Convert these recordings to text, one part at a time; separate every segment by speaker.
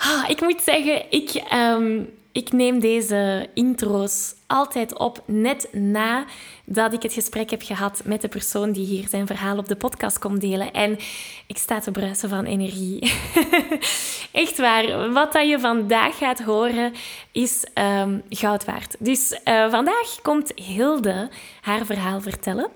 Speaker 1: Ah, ik moet zeggen, ik, ehm, ik neem deze intro's altijd op net na dat ik het gesprek heb gehad met de persoon die hier zijn verhaal op de podcast komt delen. En ik sta te bruisen van energie. Echt waar. Wat dat je vandaag gaat horen is um, goud waard. Dus uh, vandaag komt Hilde haar verhaal vertellen.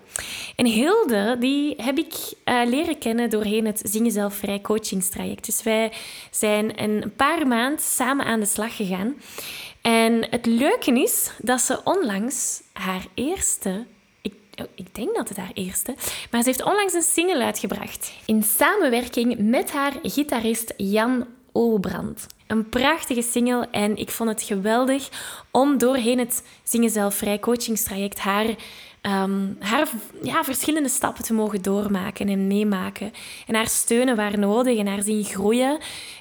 Speaker 1: En Hilde, die heb ik uh, leren kennen doorheen het Zingen Zelf Vrij coachingstraject. Dus wij zijn een paar maanden samen aan de slag gegaan. En het leuke is dat ze onlangs haar eerste ik, oh, ik, denk dat het haar eerste. Maar ze heeft onlangs een single uitgebracht. In samenwerking met haar gitarist Jan Olbrand. Een prachtige single en ik vond het geweldig om doorheen het Zingen Zelf Vrij coachingstraject haar, um, haar ja, verschillende stappen te mogen doormaken en meemaken. En haar steunen waar nodig en haar zien groeien.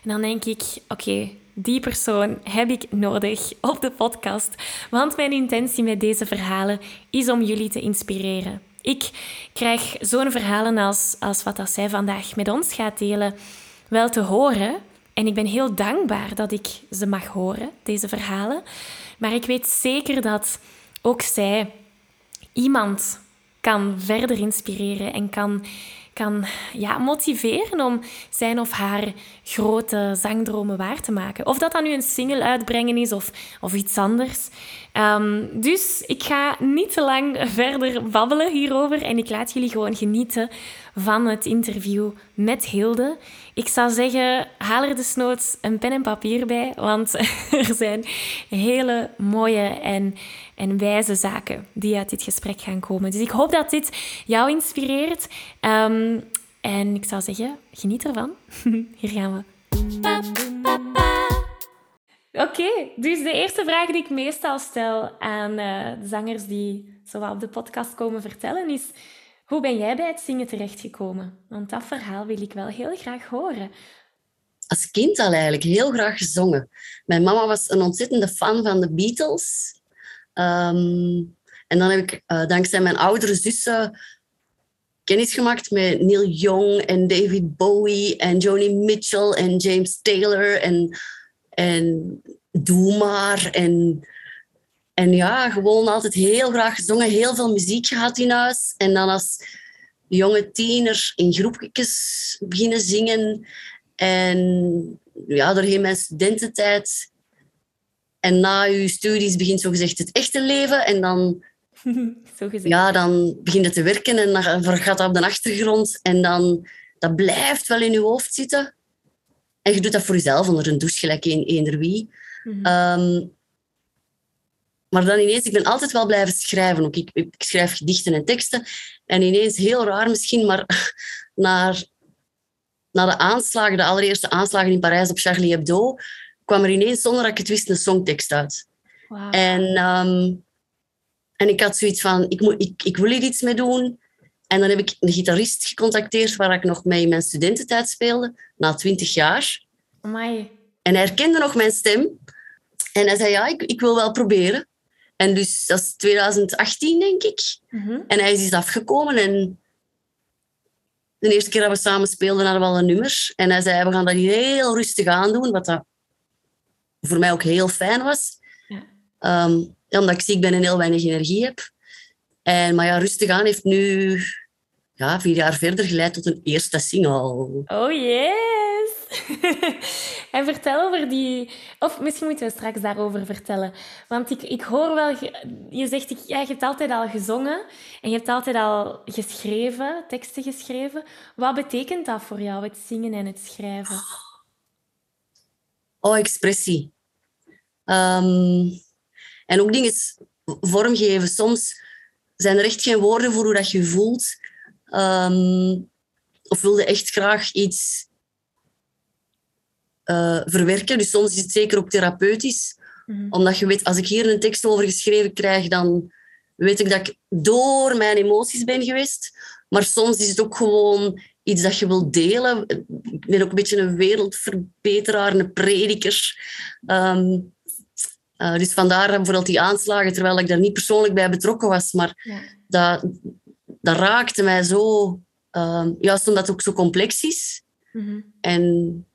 Speaker 1: En dan denk ik, oké, die persoon heb ik nodig op de podcast. Want mijn intentie met deze verhalen is om jullie te inspireren. Ik krijg zo'n verhalen als, als wat dat zij vandaag met ons gaat delen wel te horen. En ik ben heel dankbaar dat ik ze mag horen, deze verhalen. Maar ik weet zeker dat ook zij iemand kan verder inspireren en kan kan ja, motiveren om zijn of haar grote zangdromen waar te maken. Of dat dan nu een single uitbrengen is of, of iets anders. Ehm, dus ik ga niet te lang verder babbelen hierover en ik laat jullie gewoon genieten van het interview met Hilde. Ik zou zeggen, haal er desnoods een pen en papier bij, want er zijn hele mooie en, en wijze zaken die uit dit gesprek gaan komen. Dus ik hoop dat dit jou inspireert. Ehm, en ik zou zeggen, geniet ervan. Hier gaan we. Oké, dus de eerste vraag die ik meestal stel aan uh, de zangers die zo op de podcast komen vertellen is... Hoe ben jij bij het zingen terechtgekomen? Want dat verhaal wil ik wel heel graag horen.
Speaker 2: Als kind al eigenlijk heel graag gezongen. Mijn mama was een ontzettende fan van de Beatles. Ehm, en dan heb ik uh, dankzij mijn oudere zussen kennis gemaakt met Neil Young en David Bowie en Joni Mitchell en James Taylor en, en Doe maar. En en ja, gewoon altijd heel graag gezongen, heel veel muziek gehad in huis. En dan als jonge tiener in groepjes beginnen zingen. En ja, doorheen mijn studententijd. En na je studies begint zogezegd het echte leven. En dan, Zo ja, dan begint het te werken en dan gaat dat op de achtergrond. En dan, dat blijft wel in je hoofd zitten. En je doet dat voor jezelf onder een douche, gelijk in eender wie. Mm maar dan ineens, ik ben altijd wel blijven schrijven. Ook ik, ik, schrijf gedichten en teksten. En ineens, heel raar misschien, maar naar, naar de aanslagen, de allereerste aanslagen in Parijs op Charlie Hebdo, kwam er ineens, zonder dat ik het wist, een songtekst uit. Wow. En, ehm, en ik had zoiets van, ik, moet, ik, ik wil hier iets mee doen. En dan heb ik een gitarist gecontacteerd waar ik nog mee in mijn studententijd speelde, na twintig jaar.
Speaker 1: Amai.
Speaker 2: En hij herkende nog mijn stem. En hij zei, ja, ik, ik wil wel proberen. En dus dat is 2018, denk ik. Mhm. En hij is dus afgekomen. En de eerste keer dat we samen speelden, hadden we al een nummer. En hij zei, we gaan dat hier heel rustig aan doen. Wat dat voor mij ook heel fijn was. Ja. Um, omdat ik ziek ben en heel weinig energie heb. En, maar ja, rustig aan heeft nu ja, vier jaar verder geleid tot een eerste single.
Speaker 1: Oh yes! en vertel over die... Of misschien moeten we straks daarover vertellen. Want ik, ik hoor wel... Je zegt, ik, ja, je hebt altijd al gezongen. En je hebt altijd al geschreven, teksten geschreven. Wat betekent dat voor jou, het zingen en het schrijven?
Speaker 2: Oh, expressie. Ehm, en ook dingen vormgeven. Soms zijn er echt geen woorden voor hoe dat je voelt. Um, of wilde echt graag iets uh, verwerken. Dus soms is het zeker ook therapeutisch. Mhm. Omdat je weet, als ik hier een tekst over geschreven krijg, dan weet ik dat ik door mijn emoties ben geweest. Maar soms is het ook gewoon iets dat je wilt delen. Ik ben ook een beetje een wereldverbeteraar, een prediker. Um, uh, dus vandaar bijvoorbeeld die aanslagen, terwijl ik daar niet persoonlijk bij betrokken was. Maar ja. dat, dat raakte mij zo, uh, juist omdat het ook zo complex is. Mm En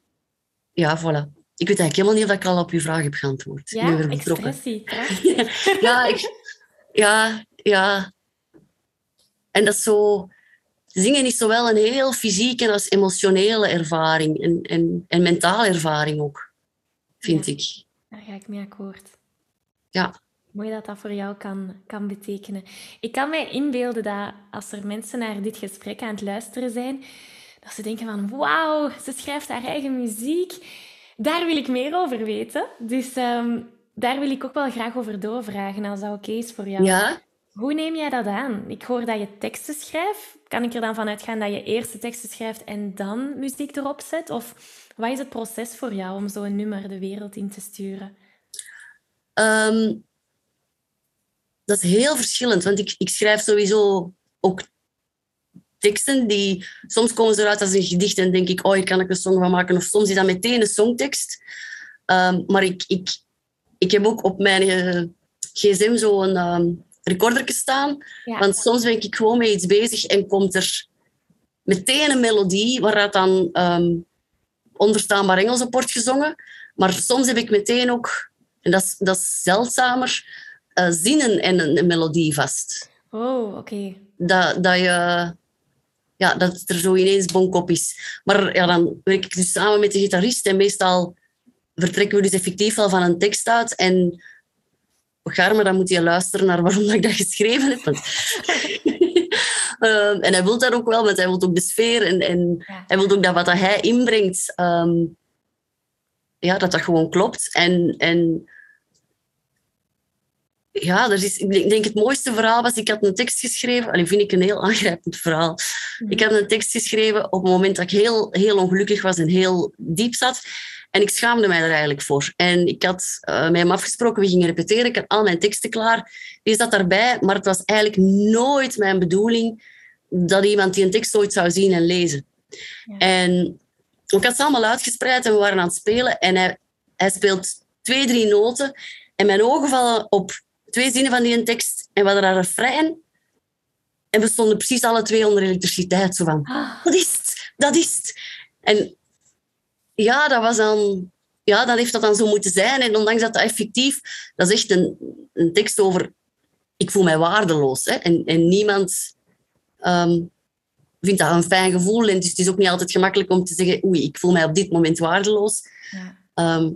Speaker 2: ja, voilà. Ik weet eigenlijk helemaal niet of ik al op uw vraag heb geantwoord.
Speaker 1: Ja, expressie.
Speaker 2: ja, ik, ja, ja. En dat is zo... Zingen is zowel een heel fysieke als emotionele ervaring. En, en, en mentale ervaring ook, vind ik.
Speaker 1: Daar ga ik mee akkoord.
Speaker 2: Ja.
Speaker 1: Mooi dat dat voor jou kan, kan betekenen. Ik kan mij inbeelden dat als er mensen naar dit gesprek aan het luisteren zijn, dat ze denken van wauw, ze schrijft haar eigen muziek. Daar wil ik meer over weten. Dus ehm, daar wil ik ook wel graag over doorvragen, als dat oké is voor jou.
Speaker 2: Ja.
Speaker 1: Hoe neem jij dat aan? Ik hoor dat je teksten schrijft. Kan ik er dan van uitgaan dat je eerst teksten schrijft en dan muziek erop zet? Of wat is het proces voor jou om zo'n nummer de wereld in te sturen?
Speaker 2: Ehm, dat is heel verschillend, want ik, ik schrijf sowieso ook teksten die... Soms komen ze eruit als een gedicht en denk ik, oh, hier kan ik een song van maken. Of soms is dat meteen een songtekst. Um, maar ik, ik, ik heb ook op mijn uh, gsm zo'n um, recorder staan. Want soms ben ik gewoon mee iets bezig en komt er meteen een melodie waaruit dan um, onverstaanbaar Engels op wordt gezongen. Maar soms heb ik meteen ook en dat is, dat is zeldzamer. Uh, zinnen en een, een, melodie vast.
Speaker 1: Oh, oké.
Speaker 2: Dat, dat, je, ja, dat er zo ineens bonkop is. Maar ja, dan werk ik dus samen met de gitarist en meestal vertrekken we dus effectief wel van een tekst uit en maar dan moet je luisteren naar waarom ik dat geschreven heb. uh, en hij wil dat ook wel, want hij wil ook de sfeer en, en hij wil ook dat wat hij inbrengt, um, ja, dat dat gewoon klopt. En, en ja, er is, ik denk het mooiste verhaal was, ik had een tekst geschreven, en vind ik een heel aangrijpend verhaal. Mhm. Ik had een tekst geschreven op het moment dat ik heel, heel ongelukkig was en heel diep zat. En ik schaamde mij er eigenlijk voor. En ik had uh, met hem afgesproken, we gingen repeteren, ik had al mijn teksten klaar. Die zat daarbij, maar het was eigenlijk nooit mijn bedoeling dat iemand die een tekst ooit zou zien en lezen. En ik had ze allemaal uitgespreid en we waren aan het spelen. En hij, hij speelt twee, drie noten. En mijn ogen vallen op twee zinnen van die tekst en we hadden een refrein. En we stonden precies alle twee onder elektriciteit. Zo van, ah. dat is het, dat is het. En ja, dat was dan... Ja, dat heeft dat dan zo moeten zijn. En ondanks dat dat effectief... Dat is echt een, een tekst over... Ik voel mij waardeloos. Hè? En, en niemand ehm, vindt dat een fijn gevoel. En het is, het is ook niet altijd gemakkelijk om te zeggen... Oei, ik voel mij op dit moment waardeloos. Ja. Ehm,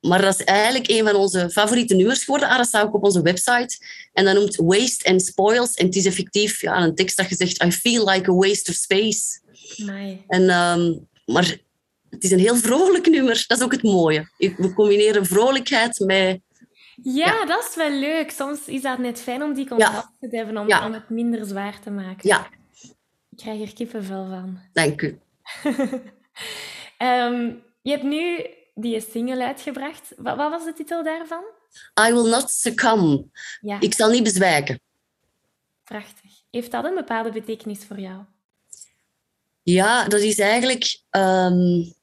Speaker 2: maar dat is eigenlijk een van onze favoriete nummers geworden. Ah, dat staat ook op onze website. En dat noemt Waste and Spoils. En het is effectief ja, een tekst dat je zegt... I feel like a waste of space. En, um, maar het is een heel vrolijk nummer. Dat is ook het mooie. We combineren vrolijkheid met...
Speaker 1: Ja, dat is wel leuk. Soms is dat net fijn om die contrast te hebben, om, om, het minder zwaar te maken.
Speaker 2: Ja.
Speaker 1: Ik krijg er kippenvel van.
Speaker 2: Dank u.
Speaker 1: um, je hebt nu die single uitgebracht. Wat, wat, was de titel daarvan?
Speaker 2: I Will Not Succumb. Ja. Ik zal niet bezwijken.
Speaker 1: Prachtig. Heeft dat een bepaalde betekenis voor jou?
Speaker 2: Ja, dat is eigenlijk um,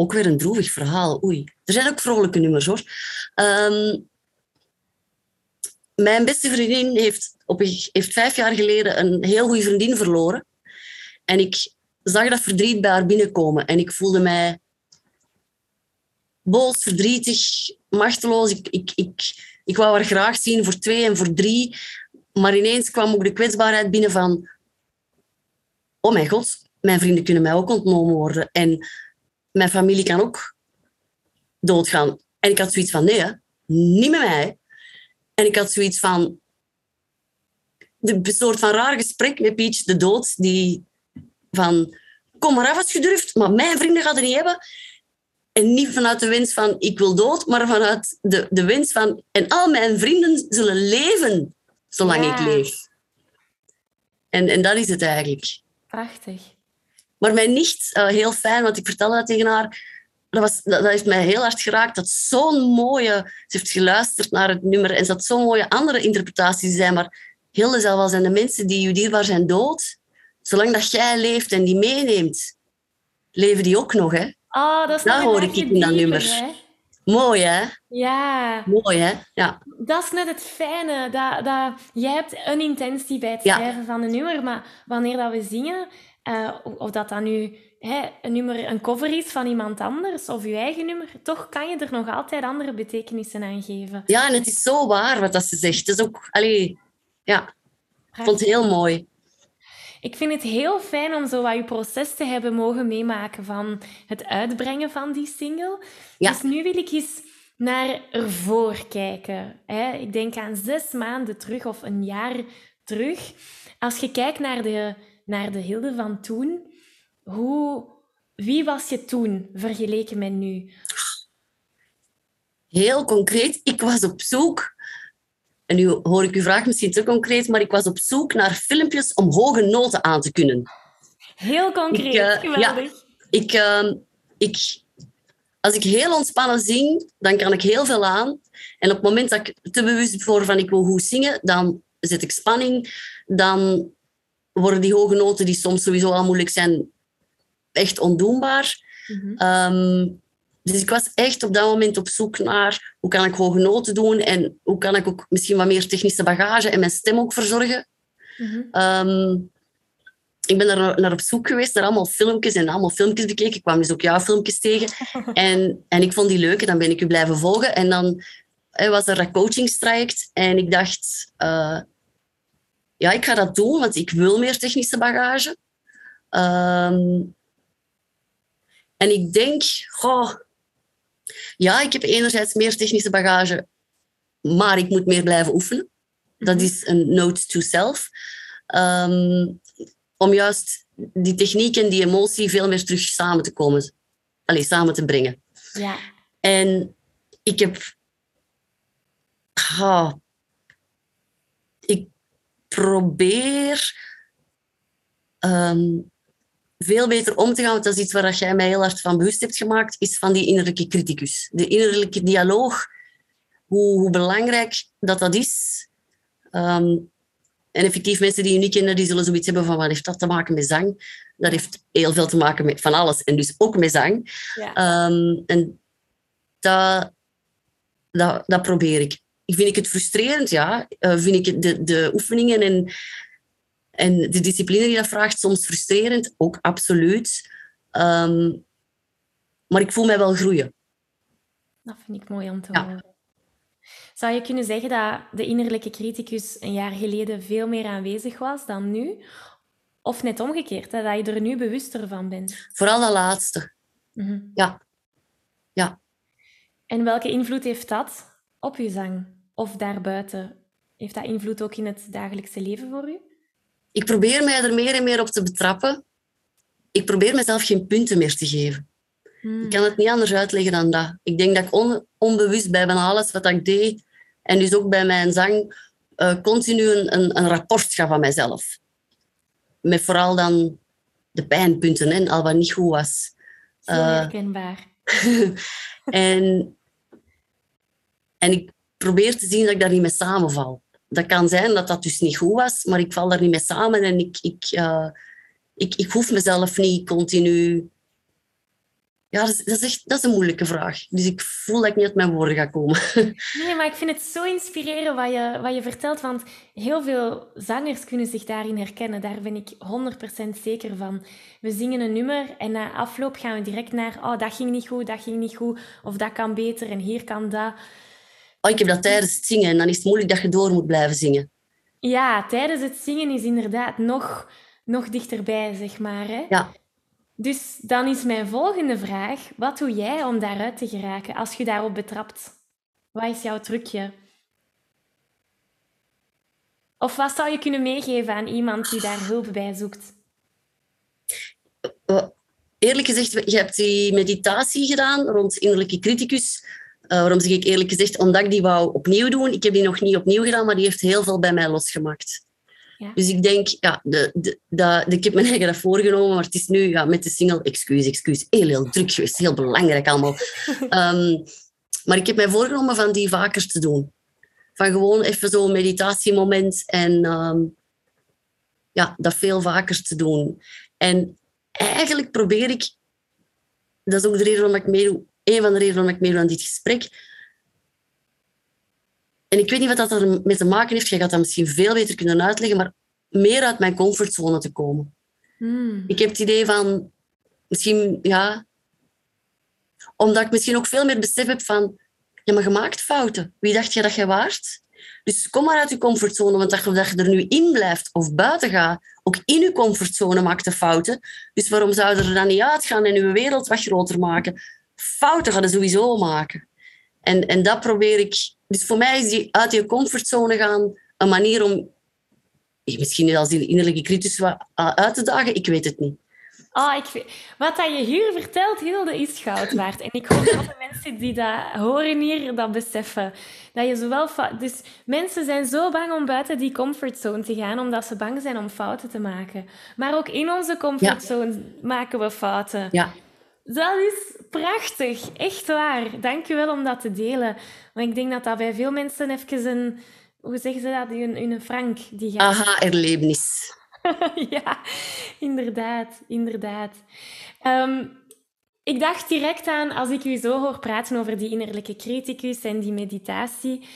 Speaker 2: ook weer een droevig verhaal. Oei, er zijn ook vrolijke nummers hoor. Um, mijn beste vriendin heeft, op, heeft vijf jaar geleden een heel goede vriendin verloren. En ik zag dat verdriet bij haar binnenkomen. En ik voelde mij boos, verdrietig, machteloos. Ik, ik, ik, ik wou haar graag zien voor twee en voor drie. Maar ineens kwam ook de kwetsbaarheid binnen van... Oh mijn god, mijn vrienden kunnen mij ook ontnomen worden. En mijn familie kan ook doodgaan. En ik had zoiets van, nee, hè, niet met mij. En ik had zoiets van, de soort van raar gesprek met Peach de Dood, die van, kom maar af als je durft, maar mijn vrienden gaan het niet hebben. En niet vanuit de wens van, ik wil dood, maar vanuit de, de wens van, en al mijn vrienden zullen leven zolang
Speaker 1: Ja.
Speaker 2: ik leef. En, en dat is het eigenlijk.
Speaker 1: Prachtig.
Speaker 2: Maar mijn nicht, eh, heel fijn, want ik vertelde dat tegen haar. Dat, was, dat, dat heeft mij heel hard geraakt. Dat zo'n mooie... Ze heeft geluisterd naar het nummer en ze had zo'n mooie andere interpretaties zijn. Maar heel dezelfde zijn de mensen die je dierbaar zijn dood. Zolang dat jij leeft en die meeneemt, leven die ook nog. Hè?
Speaker 1: Oh, dat is
Speaker 2: Dat hoor ik in dat nummer.
Speaker 1: hè?
Speaker 2: Mooi, hè?
Speaker 1: Ja,
Speaker 2: Mooi, hè? Ja.
Speaker 1: dat is net het fijne. Dat, dat, jij hebt een intentie bij het
Speaker 2: Ja.
Speaker 1: schrijven van een nummer, maar wanneer dat we zingen, eh, of- dat dan nu hè, een nummer een cover is van iemand anders of je eigen nummer, toch kan je er nog altijd andere betekenissen aan geven.
Speaker 2: ja, en het is zo waar wat dat ze zegt. Het is ook... Allee, ja, ik vond het heel mooi.
Speaker 1: Ik vind het heel fijn om zo wat je proces te hebben mogen meemaken van het uitbrengen van die single.
Speaker 2: Ja.
Speaker 1: Dus nu wil ik eens naar ervoor kijken. Hè? Ik denk aan zes maanden terug of een jaar terug. Als je kijkt naar de, naar de Hilde van toen, hoe, wie was je toen vergeleken met nu?
Speaker 2: Heel concreet, ik was op zoek... En nu hoor ik uw vraag misschien te concreet, maar ik was op zoek naar filmpjes om hoge noten aan te kunnen.
Speaker 1: Heel concreet,
Speaker 2: Ik, eh,
Speaker 1: geweldig.
Speaker 2: Ik, ehm, ik, als ik heel ontspannen zing, dan kan ik heel veel aan. En op het moment dat ik te bewust word van ik wil goed zingen, dan zet ik spanning. Dan worden die hoge noten, die soms sowieso al moeilijk zijn, echt ondoenbaar.
Speaker 1: Mhm.
Speaker 2: Ehm, dus ik was echt op dat moment op zoek naar hoe kan ik hoge noten doen en hoe kan ik ook misschien wat meer technische bagage en mijn stem ook verzorgen.
Speaker 1: Mhm.
Speaker 2: Ehm, ik ben daar naar- op zoek geweest, naar allemaal filmpjes en allemaal filmpjes bekeken. Ik kwam dus ook jouw filmpjes tegen. En, en ik vond die leuk en dan ben ik u blijven volgen. En dan was er dat coachingstraject en ik dacht, eh, ja, ik ga dat doen, want ik wil meer technische bagage. Ehm, en ik denk, goh, ja, ik heb enerzijds meer technische bagage, maar ik moet meer blijven oefenen. Dat
Speaker 1: Mhm.
Speaker 2: is een note to self. Ehm, om juist die techniek en die emotie veel meer terug samen te komen. Allee, samen te brengen.
Speaker 1: Ja.
Speaker 2: En ik heb... Ah, probeer ehm, veel beter om te gaan, want dat is iets waar dat jij mij heel hard van bewust hebt gemaakt, is van die innerlijke criticus. De innerlijke dialoog, hoe, hoe belangrijk dat dat is. Ehm, en effectief, mensen die je niet kennen, die zullen zoiets hebben van wat heeft dat te maken met zang? Dat heeft heel veel te maken met van alles en dus ook met zang.
Speaker 1: Ja.
Speaker 2: Ehm, en dat, dat, dat probeer ik. Vind ik het frustrerend? Ja. Eh, vind ik het de, de oefeningen en, en de discipline die dat vraagt soms frustrerend? Ook absoluut. Ehm, maar ik voel mij wel groeien.
Speaker 1: Dat vind ik mooi om te
Speaker 2: Ja.
Speaker 1: horen. Zou je kunnen zeggen dat de innerlijke criticus een jaar geleden veel meer aanwezig was dan nu? Of net omgekeerd, hè, dat je er nu bewuster van bent?
Speaker 2: Vooral dat laatste.
Speaker 1: Mhm.
Speaker 2: Ja. Ja.
Speaker 1: En welke invloed heeft dat op je zang? Of daarbuiten? Heeft dat invloed ook in het dagelijkse leven voor u?
Speaker 2: Ik probeer mij er meer en meer op te betrappen. Ik probeer mezelf geen punten meer te geven.
Speaker 1: Hmm.
Speaker 2: Ik kan het niet anders uitleggen dan dat. Ik denk dat ik on- onbewust bij bijna alles wat ik deed, en dus ook bij mijn zang, eh, continu een, een, een rapport gaf van mezelf. Met vooral dan de pijnpunten en al wat niet goed was. Eh,
Speaker 1: herkenbaar.
Speaker 2: En, en ik probeer te zien dat ik daar niet mee samenval. Dat kan zijn dat dat dus niet goed was, maar ik val daar niet mee samen en ik, ik, eh, ik, ik hoef mezelf niet continu... Ja, dat is, echt, dat is een moeilijke vraag. Dus ik voel dat ik niet uit mijn woorden ga komen.
Speaker 1: Nee, maar ik vind het zo inspirerend wat je, wat je vertelt, want heel veel zangers kunnen zich daarin herkennen. Daar ben ik 100% zeker van. We zingen een nummer en na afloop gaan we direct naar oh, dat ging niet goed, dat ging niet goed, of dat kan beter en hier kan dat.
Speaker 2: Oh, ik heb dat tijdens het zingen en dan is het moeilijk dat je door moet blijven zingen.
Speaker 1: Ja, tijdens het zingen is inderdaad nog, nog dichterbij, zeg maar. Hè?
Speaker 2: Ja.
Speaker 1: Dus dan is mijn volgende vraag: wat doe jij om daaruit te geraken als je daarop betrapt? Wat is jouw trucje? Of wat zou je kunnen meegeven aan iemand die daar hulp bij zoekt?
Speaker 2: Eerlijk gezegd, je hebt die meditatie gedaan rond innerlijke criticus. Uh, waarom zeg ik eerlijk gezegd? Omdat ik die wou opnieuw doen. Ik heb die nog niet opnieuw gedaan, maar die heeft heel veel bij mij losgemaakt. Ja. Dus ik denk, ja, de, de, de, ik heb mijn eigen dat voorgenomen, maar het is nu ja, met de single, excuus, excuus, heel, heel druk geweest, heel belangrijk allemaal. um, maar ik heb mij voorgenomen van die vaker te doen. Van gewoon even zo'n meditatiemoment en um, ja, dat veel vaker te doen. En eigenlijk probeer ik, dat is ook de reden waarom ik meedoe, een van de redenen waarom ik meedoe aan dit gesprek. En ik weet niet wat dat ermee te maken heeft. Jij gaat dat misschien veel beter kunnen uitleggen, maar meer uit mijn comfortzone te komen. Hmm. Ik heb het idee van, misschien, ja, omdat ik misschien ook veel meer besef heb van, ja, maar je maakt fouten. Wie dacht je dat je waart? Dus kom maar uit je comfortzone, want dat je, dat je er nu in blijft of buiten gaat, ook in je comfortzone maakt je fouten. Dus waarom zou je er dan niet uitgaan en je wereld wat groter maken? Fouten gaan sowieso maken. En, en dat probeer ik. Dus voor mij is die uit je comfortzone gaan een manier om misschien als die innerlijke criticus uit te dagen. Ik weet het niet.
Speaker 1: Oh, ik, wat dat je hier vertelt, Hilde, is goud waard. En ik hoop dat de mensen die dat horen hier dat beseffen. Dat je zowel dus mensen zijn zo bang om buiten die comfortzone te gaan, omdat ze bang zijn om fouten te maken. Maar ook in onze comfortzone maken we fouten.
Speaker 2: Ja.
Speaker 1: Dat is prachtig, echt waar. Dank je wel om dat te delen. Want ik denk dat dat bij veel mensen even een, hoe zeggen ze dat, een, een frank die gaat.
Speaker 2: Aha-erlevenis.
Speaker 1: ja, inderdaad, inderdaad. Ehm, ik dacht direct aan, als ik u zo hoor praten over die innerlijke criticus en die meditatie.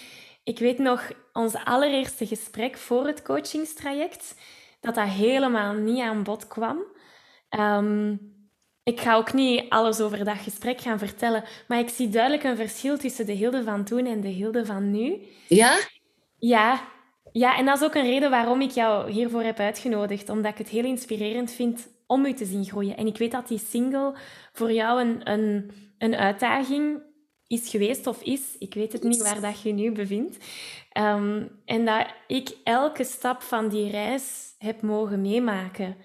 Speaker 1: Ik weet nog, ons allereerste gesprek voor het coachingstraject, dat dat helemaal niet aan bod kwam. Um, ik ga ook niet alles over dat gesprek gaan vertellen, maar ik zie duidelijk een verschil tussen de Hilde van toen en de Hilde van nu.
Speaker 2: Ja?
Speaker 1: Ja, ja, en dat is ook een reden waarom ik jou hiervoor heb uitgenodigd. Omdat ik het heel inspirerend vind om u te zien groeien. En ik weet dat die single voor jou een, een, een uitdaging is geweest of is. Ik weet het niet waar dat je nu bevindt. Um, en dat ik elke stap van die reis heb mogen meemaken.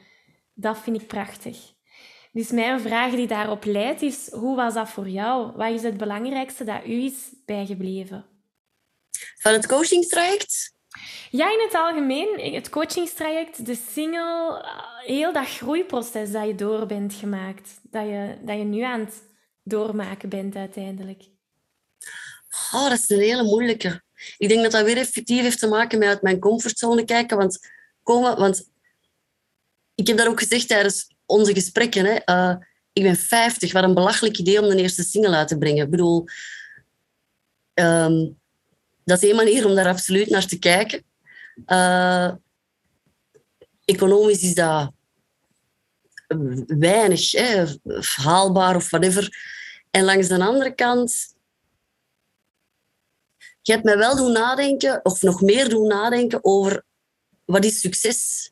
Speaker 1: Dat vind ik prachtig. Dus mijn vraag die daarop leidt is, hoe was dat voor jou? Wat is het belangrijkste dat u is bijgebleven?
Speaker 2: Van het coachingstraject?
Speaker 1: Ja, in het algemeen, het coachingstraject, de single, eh, heel dat groeiproces dat je door bent gemaakt, dat je, dat je nu aan het doormaken bent uiteindelijk.
Speaker 2: Oh, dat is een hele moeilijke. Ik denk dat dat weer effectief heeft te maken met uit mijn comfortzone kijken. Want, komen, want ik heb dat ook gezegd tijdens onze gesprekken. Hè. Uh, ik ben 50, wat een belachelijk idee om de eerste single uit te brengen. Ik bedoel, um, dat is één manier om daar absoluut naar te kijken. Uh, economisch is dat weinig hè, haalbaar of whatever. En langs de andere kant, je hebt mij wel doen nadenken, of nog meer doen nadenken over wat is succes.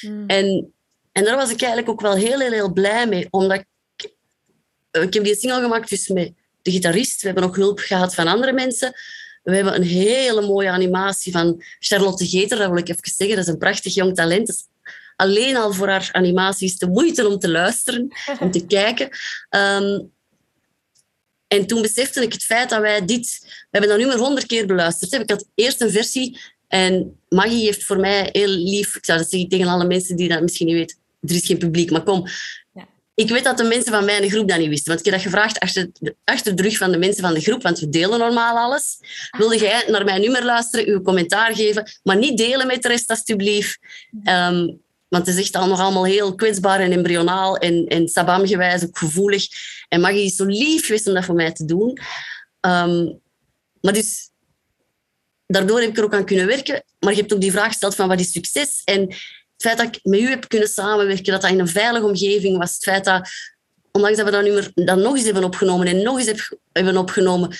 Speaker 2: Mm. En, en daar was ik eigenlijk ook wel heel, heel, heel blij mee, omdat ik, ik heb die single gemaakt dus met de gitarist. We hebben ook hulp gehad van andere mensen. We hebben een hele mooie animatie van Charlotte Geter, dat wil ik even zeggen. Dat is een prachtig jong talent. Dus alleen al voor haar animatie is de moeite om te luisteren, om te kijken. Ehm, en toen besefte ik het feit dat wij dit... We hebben dat nu maar honderd keer beluisterd. Ik had eerst een versie en Maggie heeft voor mij heel lief... Ik zou dat zeggen tegen alle mensen die dat misschien niet weten. Er is geen publiek, maar kom ik weet dat de mensen van mijn groep dat niet wisten. Want ik heb dat gevraagd achter de, achter de rug van de mensen van de groep, want we delen normaal alles. Wilde jij naar mijn nummer luisteren, uw commentaar geven, maar niet delen met de rest, alstublieft. Um, want het is echt nog allemaal heel kwetsbaar en embryonaal en, en sabamgewijs, ook gevoelig. En Maggie is zo lief geweest om dat voor mij te doen. Um, maar dus, daardoor heb ik er ook aan kunnen werken. Maar je hebt ook die vraag gesteld van wat is succes? En feit dat ik met u heb kunnen samenwerken, dat dat in een veilige omgeving was, het feit dat, ondanks dat we dat nummer dan nog eens hebben opgenomen en nog eens hebben opgenomen,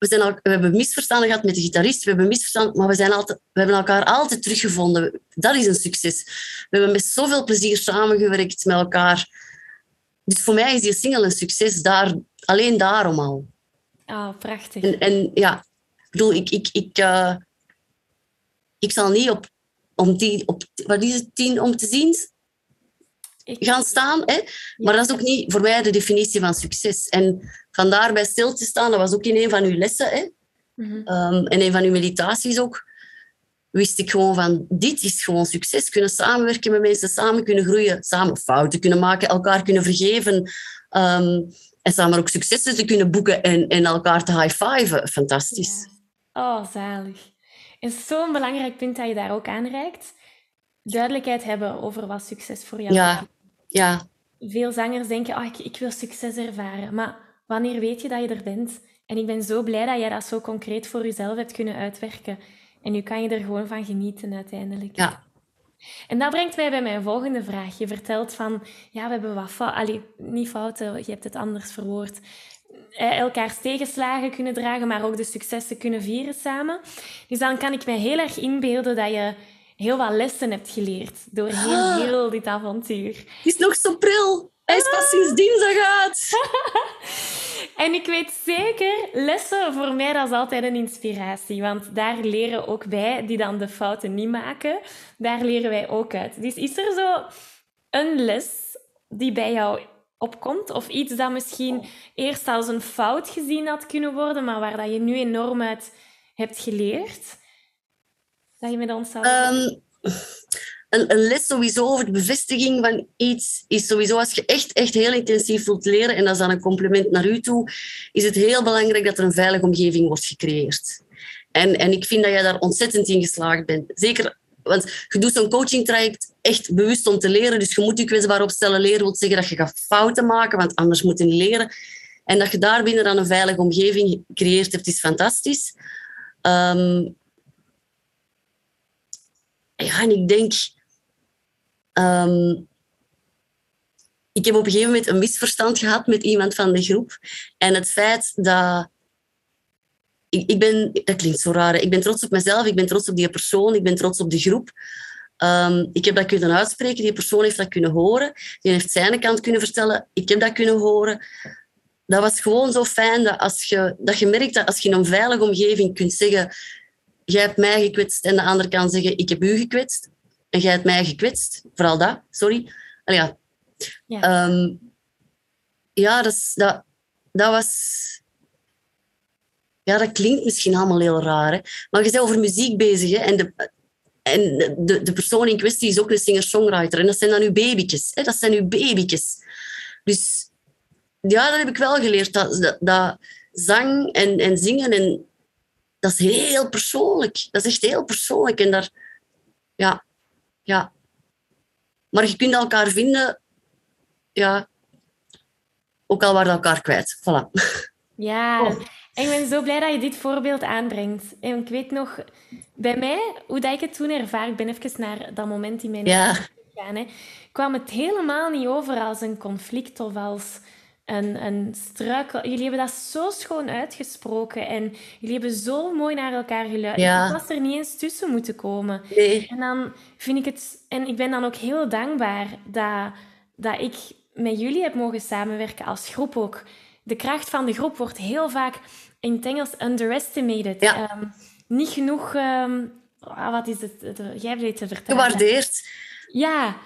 Speaker 2: we, zijn al, we hebben misverstanden gehad met de gitarist, we hebben misverstanden, maar we, zijn altijd, we hebben elkaar altijd teruggevonden. Dat is een succes. We hebben met zoveel plezier samengewerkt met elkaar. Dus voor mij is die single een succes, daar, alleen daarom al.
Speaker 1: Oh, prachtig.
Speaker 2: En, en ja, ik bedoel, ik, ik, ik, uh, ik zal niet op, om die, op, wat is het, tien om te zien gaan staan. Hè? Maar dat is ook niet voor mij de definitie van succes. En vandaar bij stil te staan, dat was ook in een van uw lessen. Hè? Mm -hmm. um, en een van uw meditaties ook. Wist ik gewoon van, dit is gewoon succes. Kunnen samenwerken met mensen, samen kunnen groeien, samen fouten kunnen maken, elkaar kunnen vergeven. Um, en samen ook successen te kunnen boeken en, en elkaar te high-fiven. Fantastisch.
Speaker 1: Ja. Oh, zalig. En zo'n belangrijk punt dat je daar ook aanreikt. Duidelijkheid hebben over wat succes voor jou
Speaker 2: ja. Ja.
Speaker 1: Veel zangers denken, oh, ik, ik wil succes ervaren. Maar wanneer weet je dat je er bent? En ik ben zo blij dat jij dat zo concreet voor jezelf hebt kunnen uitwerken. En nu kan je er gewoon van genieten uiteindelijk.
Speaker 2: Ja.
Speaker 1: En dat brengt mij bij mijn volgende vraag. Je vertelt van, ja, we hebben wat fouten. niet fouten, je hebt het anders verwoord. Elkaars tegenslagen kunnen dragen, maar ook de successen kunnen vieren samen. Dus dan kan ik mij heel erg inbeelden dat je heel wat lessen hebt geleerd door heel, ah. heel dit avontuur. Het
Speaker 2: is nog zo pril. Hij is pas sinds dinsdag uit.
Speaker 1: en ik weet zeker, lessen voor mij dat is altijd een inspiratie. Want daar leren ook wij, die dan de fouten niet maken, daar leren wij ook uit. Dus is er zo een les die bij jou opkomt? Of iets dat misschien eerst als een fout gezien had kunnen worden, maar waar dat je nu enorm uit hebt geleerd? Dat je met ons zou...
Speaker 2: Um, een, een, les sowieso over de bevestiging van iets is sowieso als je echt, echt heel intensief wilt leren, en dat is dan een compliment naar u toe, is het heel belangrijk dat er een veilige omgeving wordt gecreëerd. En, en ik vind dat jij daar ontzettend in geslaagd bent. Zeker, want je doet zo'n coaching traject echt bewust om te leren, dus je moet je kwetsbaar opstellen. Leren wil zeggen dat je gaat fouten maken, want anders moet je niet leren. En dat je daar binnen dan een veilige omgeving gecreëerd hebt, is fantastisch. Um, ja, en ik denk... Um, ik heb op een gegeven moment een misverstand gehad met iemand van de groep. En het feit dat... Ik, ik ben... Dat klinkt zo raar. Ik ben trots op mezelf. Ik ben trots op die persoon. Ik ben trots op de groep. Um, ik heb dat kunnen uitspreken. Die persoon heeft dat kunnen horen. Die heeft zijn kant kunnen vertellen. Ik heb dat kunnen horen. Dat was gewoon zo fijn dat, als je, dat je merkt dat als je in een veilige omgeving kunt zeggen jij hebt mij gekwetst en de ander kan zeggen, ik heb u gekwetst. En jij hebt mij gekwetst. Vooral dat, sorry. ja. Ja, um, ja dat, is, dat, dat was... Ja, dat klinkt misschien allemaal heel raar, hè? maar je bent over muziek bezig. Hè? En, de, en de, de persoon in kwestie is ook een singer-songwriter. En dat zijn dan uw babytjes. Hè? Dat zijn uw babytjes. Dus ja, dat heb ik wel geleerd. Dat, dat, dat zang en, en zingen en dat is heel persoonlijk. Dat is echt heel persoonlijk. En daar, ja, ja. Maar je kunt elkaar vinden, ja, ook al waar elkaar kwijt. Voilà.
Speaker 1: Ja, oh. En ik ben zo blij dat je dit voorbeeld aanbrengt. En ik weet nog, bij mij, hoe dat ik het toen ervaar, ik ben even naar dat moment in mijn
Speaker 2: ja.
Speaker 1: gegaan, hè, kwam het helemaal niet over als een conflict of als een, een struikel. Jullie hebben dat zo schoon uitgesproken en jullie hebben zo mooi naar elkaar geluisterd. Ja. Ik was er niet eens tussen moeten komen.
Speaker 2: Nee.
Speaker 1: En dan vind ik het... En ik ben dan ook heel dankbaar dat, dat ik met jullie heb mogen samenwerken als groep ook. De kracht van de groep wordt heel vaak in het Engels underestimated.
Speaker 2: Ja.
Speaker 1: Um, niet genoeg... Um, wat is het? Jij het te vertellen.
Speaker 2: Gewaardeerd.
Speaker 1: Ja.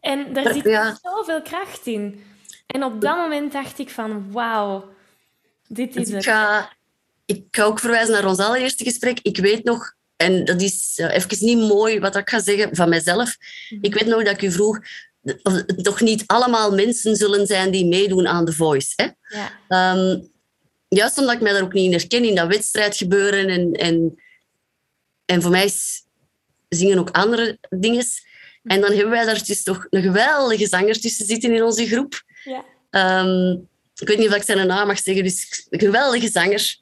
Speaker 1: En daar zit ja. zoveel kracht in. En op dat moment dacht ik van, wauw, dit is
Speaker 2: het. Ik ga, ik ga ook verwijzen naar ons allereerste gesprek. Ik weet nog, en dat is uh, even niet mooi wat ik ga zeggen van mezelf. Mhm. Ik weet nog dat ik u vroeg, toch niet allemaal mensen zullen zijn die meedoen aan The Voice. Hè?
Speaker 1: Ja. Um,
Speaker 2: juist omdat ik mij daar ook niet in herken, in dat wedstrijdgebeuren. En, en, en voor mij zingen ook andere dingen. En dan hebben wij daar dus toch een geweldige zanger tussen zitten in onze groep.
Speaker 1: Ja.
Speaker 2: Um, ik weet niet of ik zijn naam mag zeggen, dus een geweldige zanger.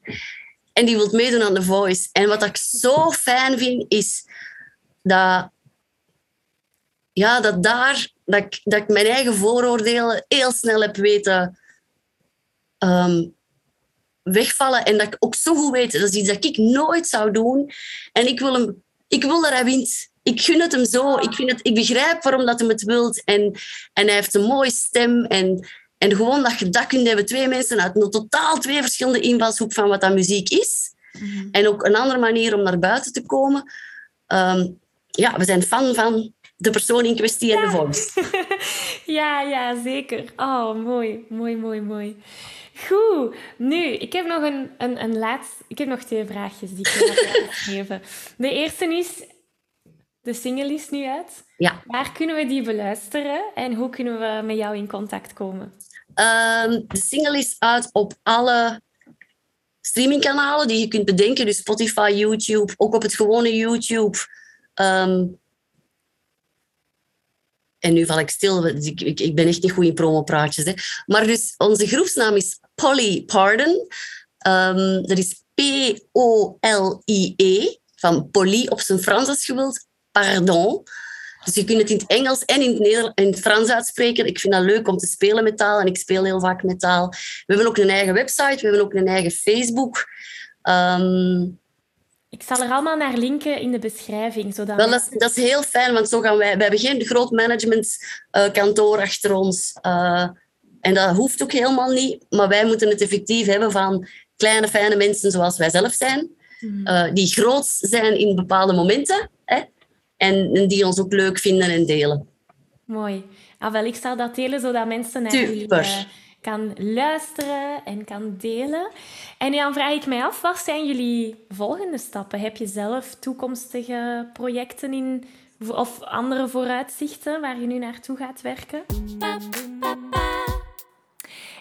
Speaker 2: En die wil meedoen aan The Voice. En wat ik zo fijn vind, is dat, ja, dat daar dat ik, dat ik mijn eigen vooroordelen heel snel heb weten um, wegvallen. En dat ik ook zo goed weet, dat is iets dat ik nooit zou doen. En ik wil, hem, ik wil dat hij wint. Ik gun het hem zo. Ik, vind het, ik begrijp waarom dat hij het wilt. En, en hij heeft een mooie stem. En, en gewoon dat je dat kunt hebben. Twee mensen uit een totaal twee verschillende invalshoek van wat dat muziek is. Mhm. En ook een andere manier om naar buiten te komen. Ehm, ja, we zijn fan van de persoon in kwestie en de voice.
Speaker 1: ja, ja, zeker. Oh, mooi, mooi, mooi, mooi. Goed. Nu, ik heb nog een, een, een laatste... Ik heb nog twee vraagjes die ik wil geven. De eerste is... De single is nu uit.
Speaker 2: Ja.
Speaker 1: Waar kunnen we die beluisteren en hoe kunnen we met jou in contact komen?
Speaker 2: Ehm, de single is uit op alle streamingkanalen die je kunt bedenken. Dus Spotify, YouTube, ook op het gewone YouTube. Ehm, en nu val ik stil, ik, ik, ben echt niet goed in promopraatjes. Hè. Maar dus onze groepsnaam is Polly Pardon. Um, dat is P-O-L-I-E, van Polly op zijn Frans als je wilt. Pardon. Dus je kunt het in het Engels en in het, Nederlands, in het Frans uitspreken. Ik vind dat leuk om te spelen met taal en ik speel heel vaak met taal. We hebben ook een eigen website, we hebben ook een eigen Facebook. Um,
Speaker 1: ik zal er allemaal naar linken in de beschrijving. Zodat
Speaker 2: Wel, dat, is, dat is heel fijn, want zo gaan wij... We hebben geen groot managementkantoor uh, achter ons. Uh, en dat hoeft ook helemaal niet. Maar wij moeten het effectief hebben van kleine, fijne mensen zoals wij zelf zijn. Uh, die groot zijn in bepaalde momenten. Hè, en, en, die ons ook leuk vinden en delen.
Speaker 1: Mooi. Ah, wel, ik zal dat delen, zodat mensen naar jullie kan luisteren en kan delen. En dan vraag ik mij af, wat zijn jullie volgende stappen? Heb je zelf toekomstige projecten in, of andere vooruitzichten waar je nu naartoe gaat werken?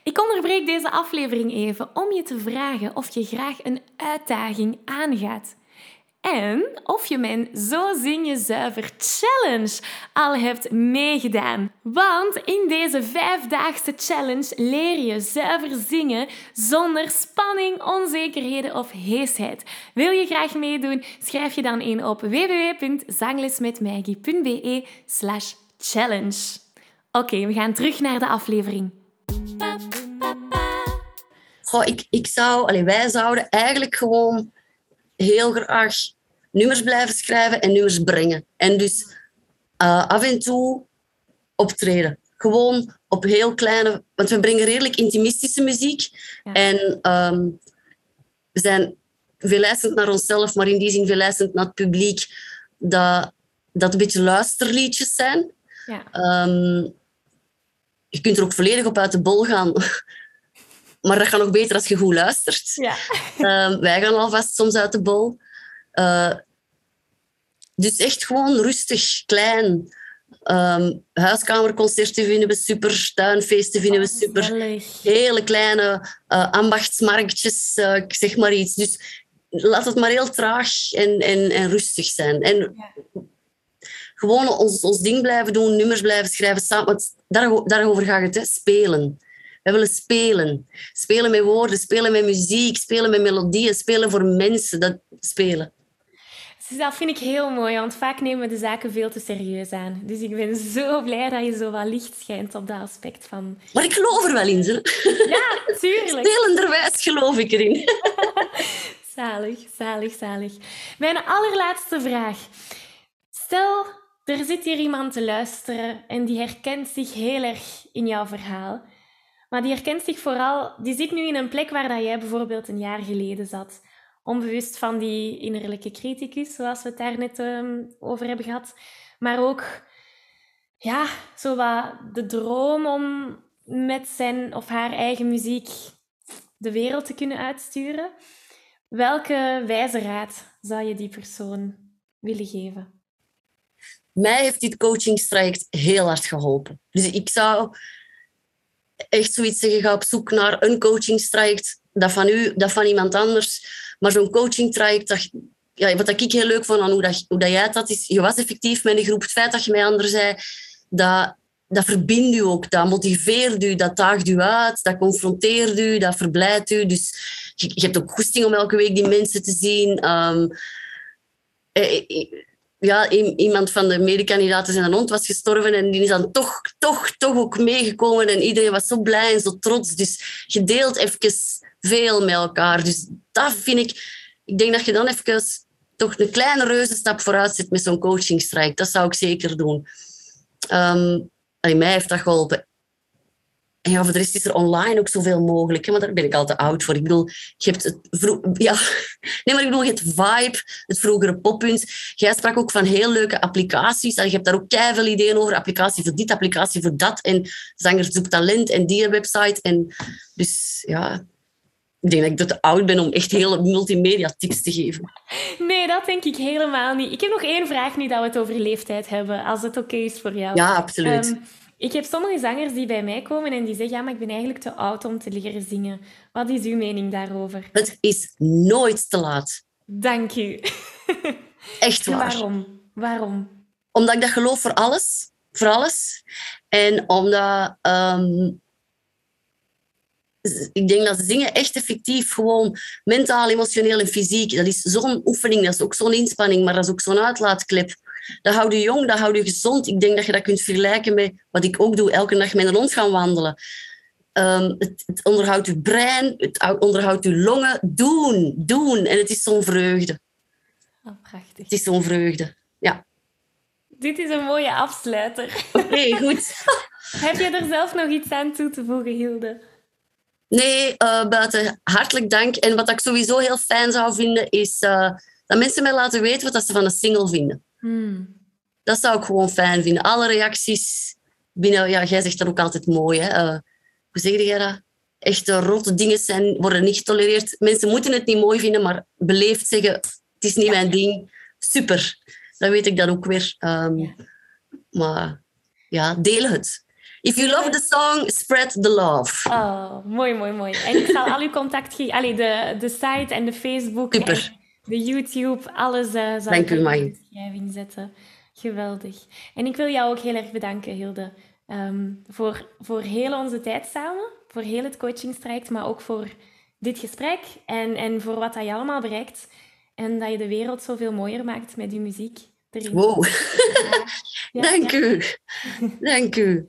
Speaker 1: Ik onderbreek deze aflevering even om je te vragen of je graag een uitdaging aangaat. En of je mijn Zo Zing Je Zuiver Challenge al hebt meegedaan. Want in deze vijfdaagse challenge leer je zuiver zingen zonder spanning, onzekerheden of heesheid. Wil je graag meedoen? Schrijf je dan in op www.zanglesmetmaggie.be slash challenge. Oké, we gaan terug naar de aflevering.
Speaker 2: Goh, ik, ik zou, allez, wij zouden eigenlijk gewoon heel graag nummers blijven schrijven en nummers brengen. En dus uh, af en toe optreden. Gewoon op heel kleine... Want we brengen redelijk intimistische muziek. En um, we zijn verlijstend naar onszelf, maar in die zin verlijstend naar het publiek. Dat, dat een beetje luisterliedjes zijn. Ja. Um, je kunt er ook volledig op uit de bol gaan. Maar dat gaat nog beter als je goed luistert. Ja. Um, wij gaan alvast soms uit de bol. Uh, dus echt gewoon rustig, klein. Um, huiskamerconcerten vinden we super, tuinfeesten vinden we super. Hele kleine uh, ambachtsmarktjes, uh, ik zeg maar iets. Dus laat het maar heel traag en, en, en rustig zijn. En ja. gewoon ons, ons ding blijven doen, nummers blijven schrijven samen. Want daar, daarover gaat het, hè? spelen. We willen spelen. Spelen met woorden, spelen met muziek, spelen met melodieën, spelen voor mensen. Dat spelen.
Speaker 1: Dus dat vind ik heel mooi, want vaak nemen we de zaken veel te serieus aan. Dus ik ben zo blij dat je zo wat licht schijnt op dat aspect van...
Speaker 2: Maar ik geloof er wel in, ze.
Speaker 1: Ja, tuurlijk.
Speaker 2: Spelenderwijs geloof ik erin.
Speaker 1: zalig, zalig, zalig. Mijn allerlaatste vraag. Stel, er zit hier iemand te luisteren en die herkent zich heel erg in jouw verhaal. Maar die herkent zich vooral... Die zit nu in een plek waar dat jij bijvoorbeeld een jaar geleden zat onbewust van die innerlijke criticus, zoals we het daar net um, over hebben gehad. Maar ook ja, zo de droom om met zijn of haar eigen muziek de wereld te kunnen uitsturen. Welke wijze raad zou je die persoon willen geven?
Speaker 2: Mij heeft dit coachingstraject heel hard geholpen. Dus ik zou echt zoiets zeggen, ga op zoek naar een coachingstraject dat van u, dat van iemand anders maar zo'n coaching traject, dat, ja, wat ik heel leuk vond aan hoe, dat, dat jij had, is je was effectief met een groep. Het feit dat je mij anders zei, dat, dat verbindt u ook, dat motiveert u, dat daagt u uit, dat confronteert u, dat verblijdt u. Dus je, je hebt ook goesting om elke week die mensen te zien. Um, ja, iemand van de medekandidaten zijn hond was gestorven en die is dan toch, toch, toch ook meegekomen en iedereen was zo blij en zo trots. Dus je deelt even veel met elkaar. Dus dat vind ik... Ik denk dat je dan even toch een kleine reuzenstap vooruit zet met zo'n coachingstrijk. Dat zou ik zeker doen. Um, mij heeft dat geholpen. En ja, voor de rest is er online ook zoveel mogelijk. Maar daar ben ik al te oud voor. Ik bedoel, je hebt het ja, nee, maar ik bedoel, je hebt Vibe, het vroegere poppunt. Jij sprak ook van heel leuke applicaties. En je hebt daar ook veel ideeën over. Applicatie voor dit, applicatie voor dat. En Zanger zoekt talent en die website. En dus ja, ik denk dat ik te oud ben om echt hele multimedia tips te geven.
Speaker 1: Nee, dat denk ik helemaal niet. Ik heb nog één vraag nu dat we het over leeftijd hebben, als het oké is voor jou.
Speaker 2: Ja, absoluut. Ehm,
Speaker 1: ik heb sommige zangers die bij mij komen en die zeggen: Ja, maar ik ben eigenlijk te oud om te leren zingen. Wat is uw mening daarover?
Speaker 2: Het is nooit te laat.
Speaker 1: Dank u.
Speaker 2: Echt waar.
Speaker 1: Waarom? Waarom?
Speaker 2: Omdat ik dat geloof voor alles. Voor alles. En omdat ehm, ik denk dat zingen echt effectief gewoon mentaal, emotioneel en fysiek. Dat is zo'n oefening, dat is ook zo'n inspanning, maar dat is ook zo'n uitlaatklep. Dat houdt je jong, dat houdt je gezond. Ik denk dat je dat kunt vergelijken met wat ik ook doe, elke dag met een hond gaan wandelen. Um, het, het, onderhoudt je brein, het onderhoudt je longen. Doen, doen. En het is zo'n vreugde.
Speaker 1: Oh, prachtig.
Speaker 2: Het is zo'n vreugde, ja.
Speaker 1: Dit is een mooie afsluiter.
Speaker 2: Oké, goed.
Speaker 1: Heb je er zelf nog iets aan toe te voegen, Hilde?
Speaker 2: Nee, uh, buiten hartelijk dank. En wat ik sowieso heel fijn zou vinden, is uh, dat mensen mij laten weten wat ze van een single vinden. Hmm. Dat zou ik gewoon fijn vinden. Alle reacties binnen... Ja, jij zegt dat ook altijd mooi, hè. Uh, hoe zeg jij dat? Echte rotte dingen zijn, worden niet getolereerd. Mensen moeten het niet mooi vinden, maar beleefd zeggen, het is niet mijn ding. Super. Dan weet ik dat ook weer. Um, ja. Maar ja, deel het. If you love the song, spread the love.
Speaker 1: Oh, mooi, mooi, mooi. En ik zal al uw contact geven. Allee, de, de site en de Facebook.
Speaker 2: Super.
Speaker 1: de YouTube, alles uh, zal
Speaker 2: Dank
Speaker 1: ik
Speaker 2: in
Speaker 1: de beschrijving zetten. Geweldig. En ik wil jou ook heel erg bedanken, Hilde, ehm, voor, voor heel onze tijd samen, voor heel het coachingstraject, maar ook voor dit gesprek en, en voor wat dat je allemaal bereikt. En dat je de wereld zoveel mooier maakt met je muziek
Speaker 2: erin. Wow. Ja. Dank u. Dank u.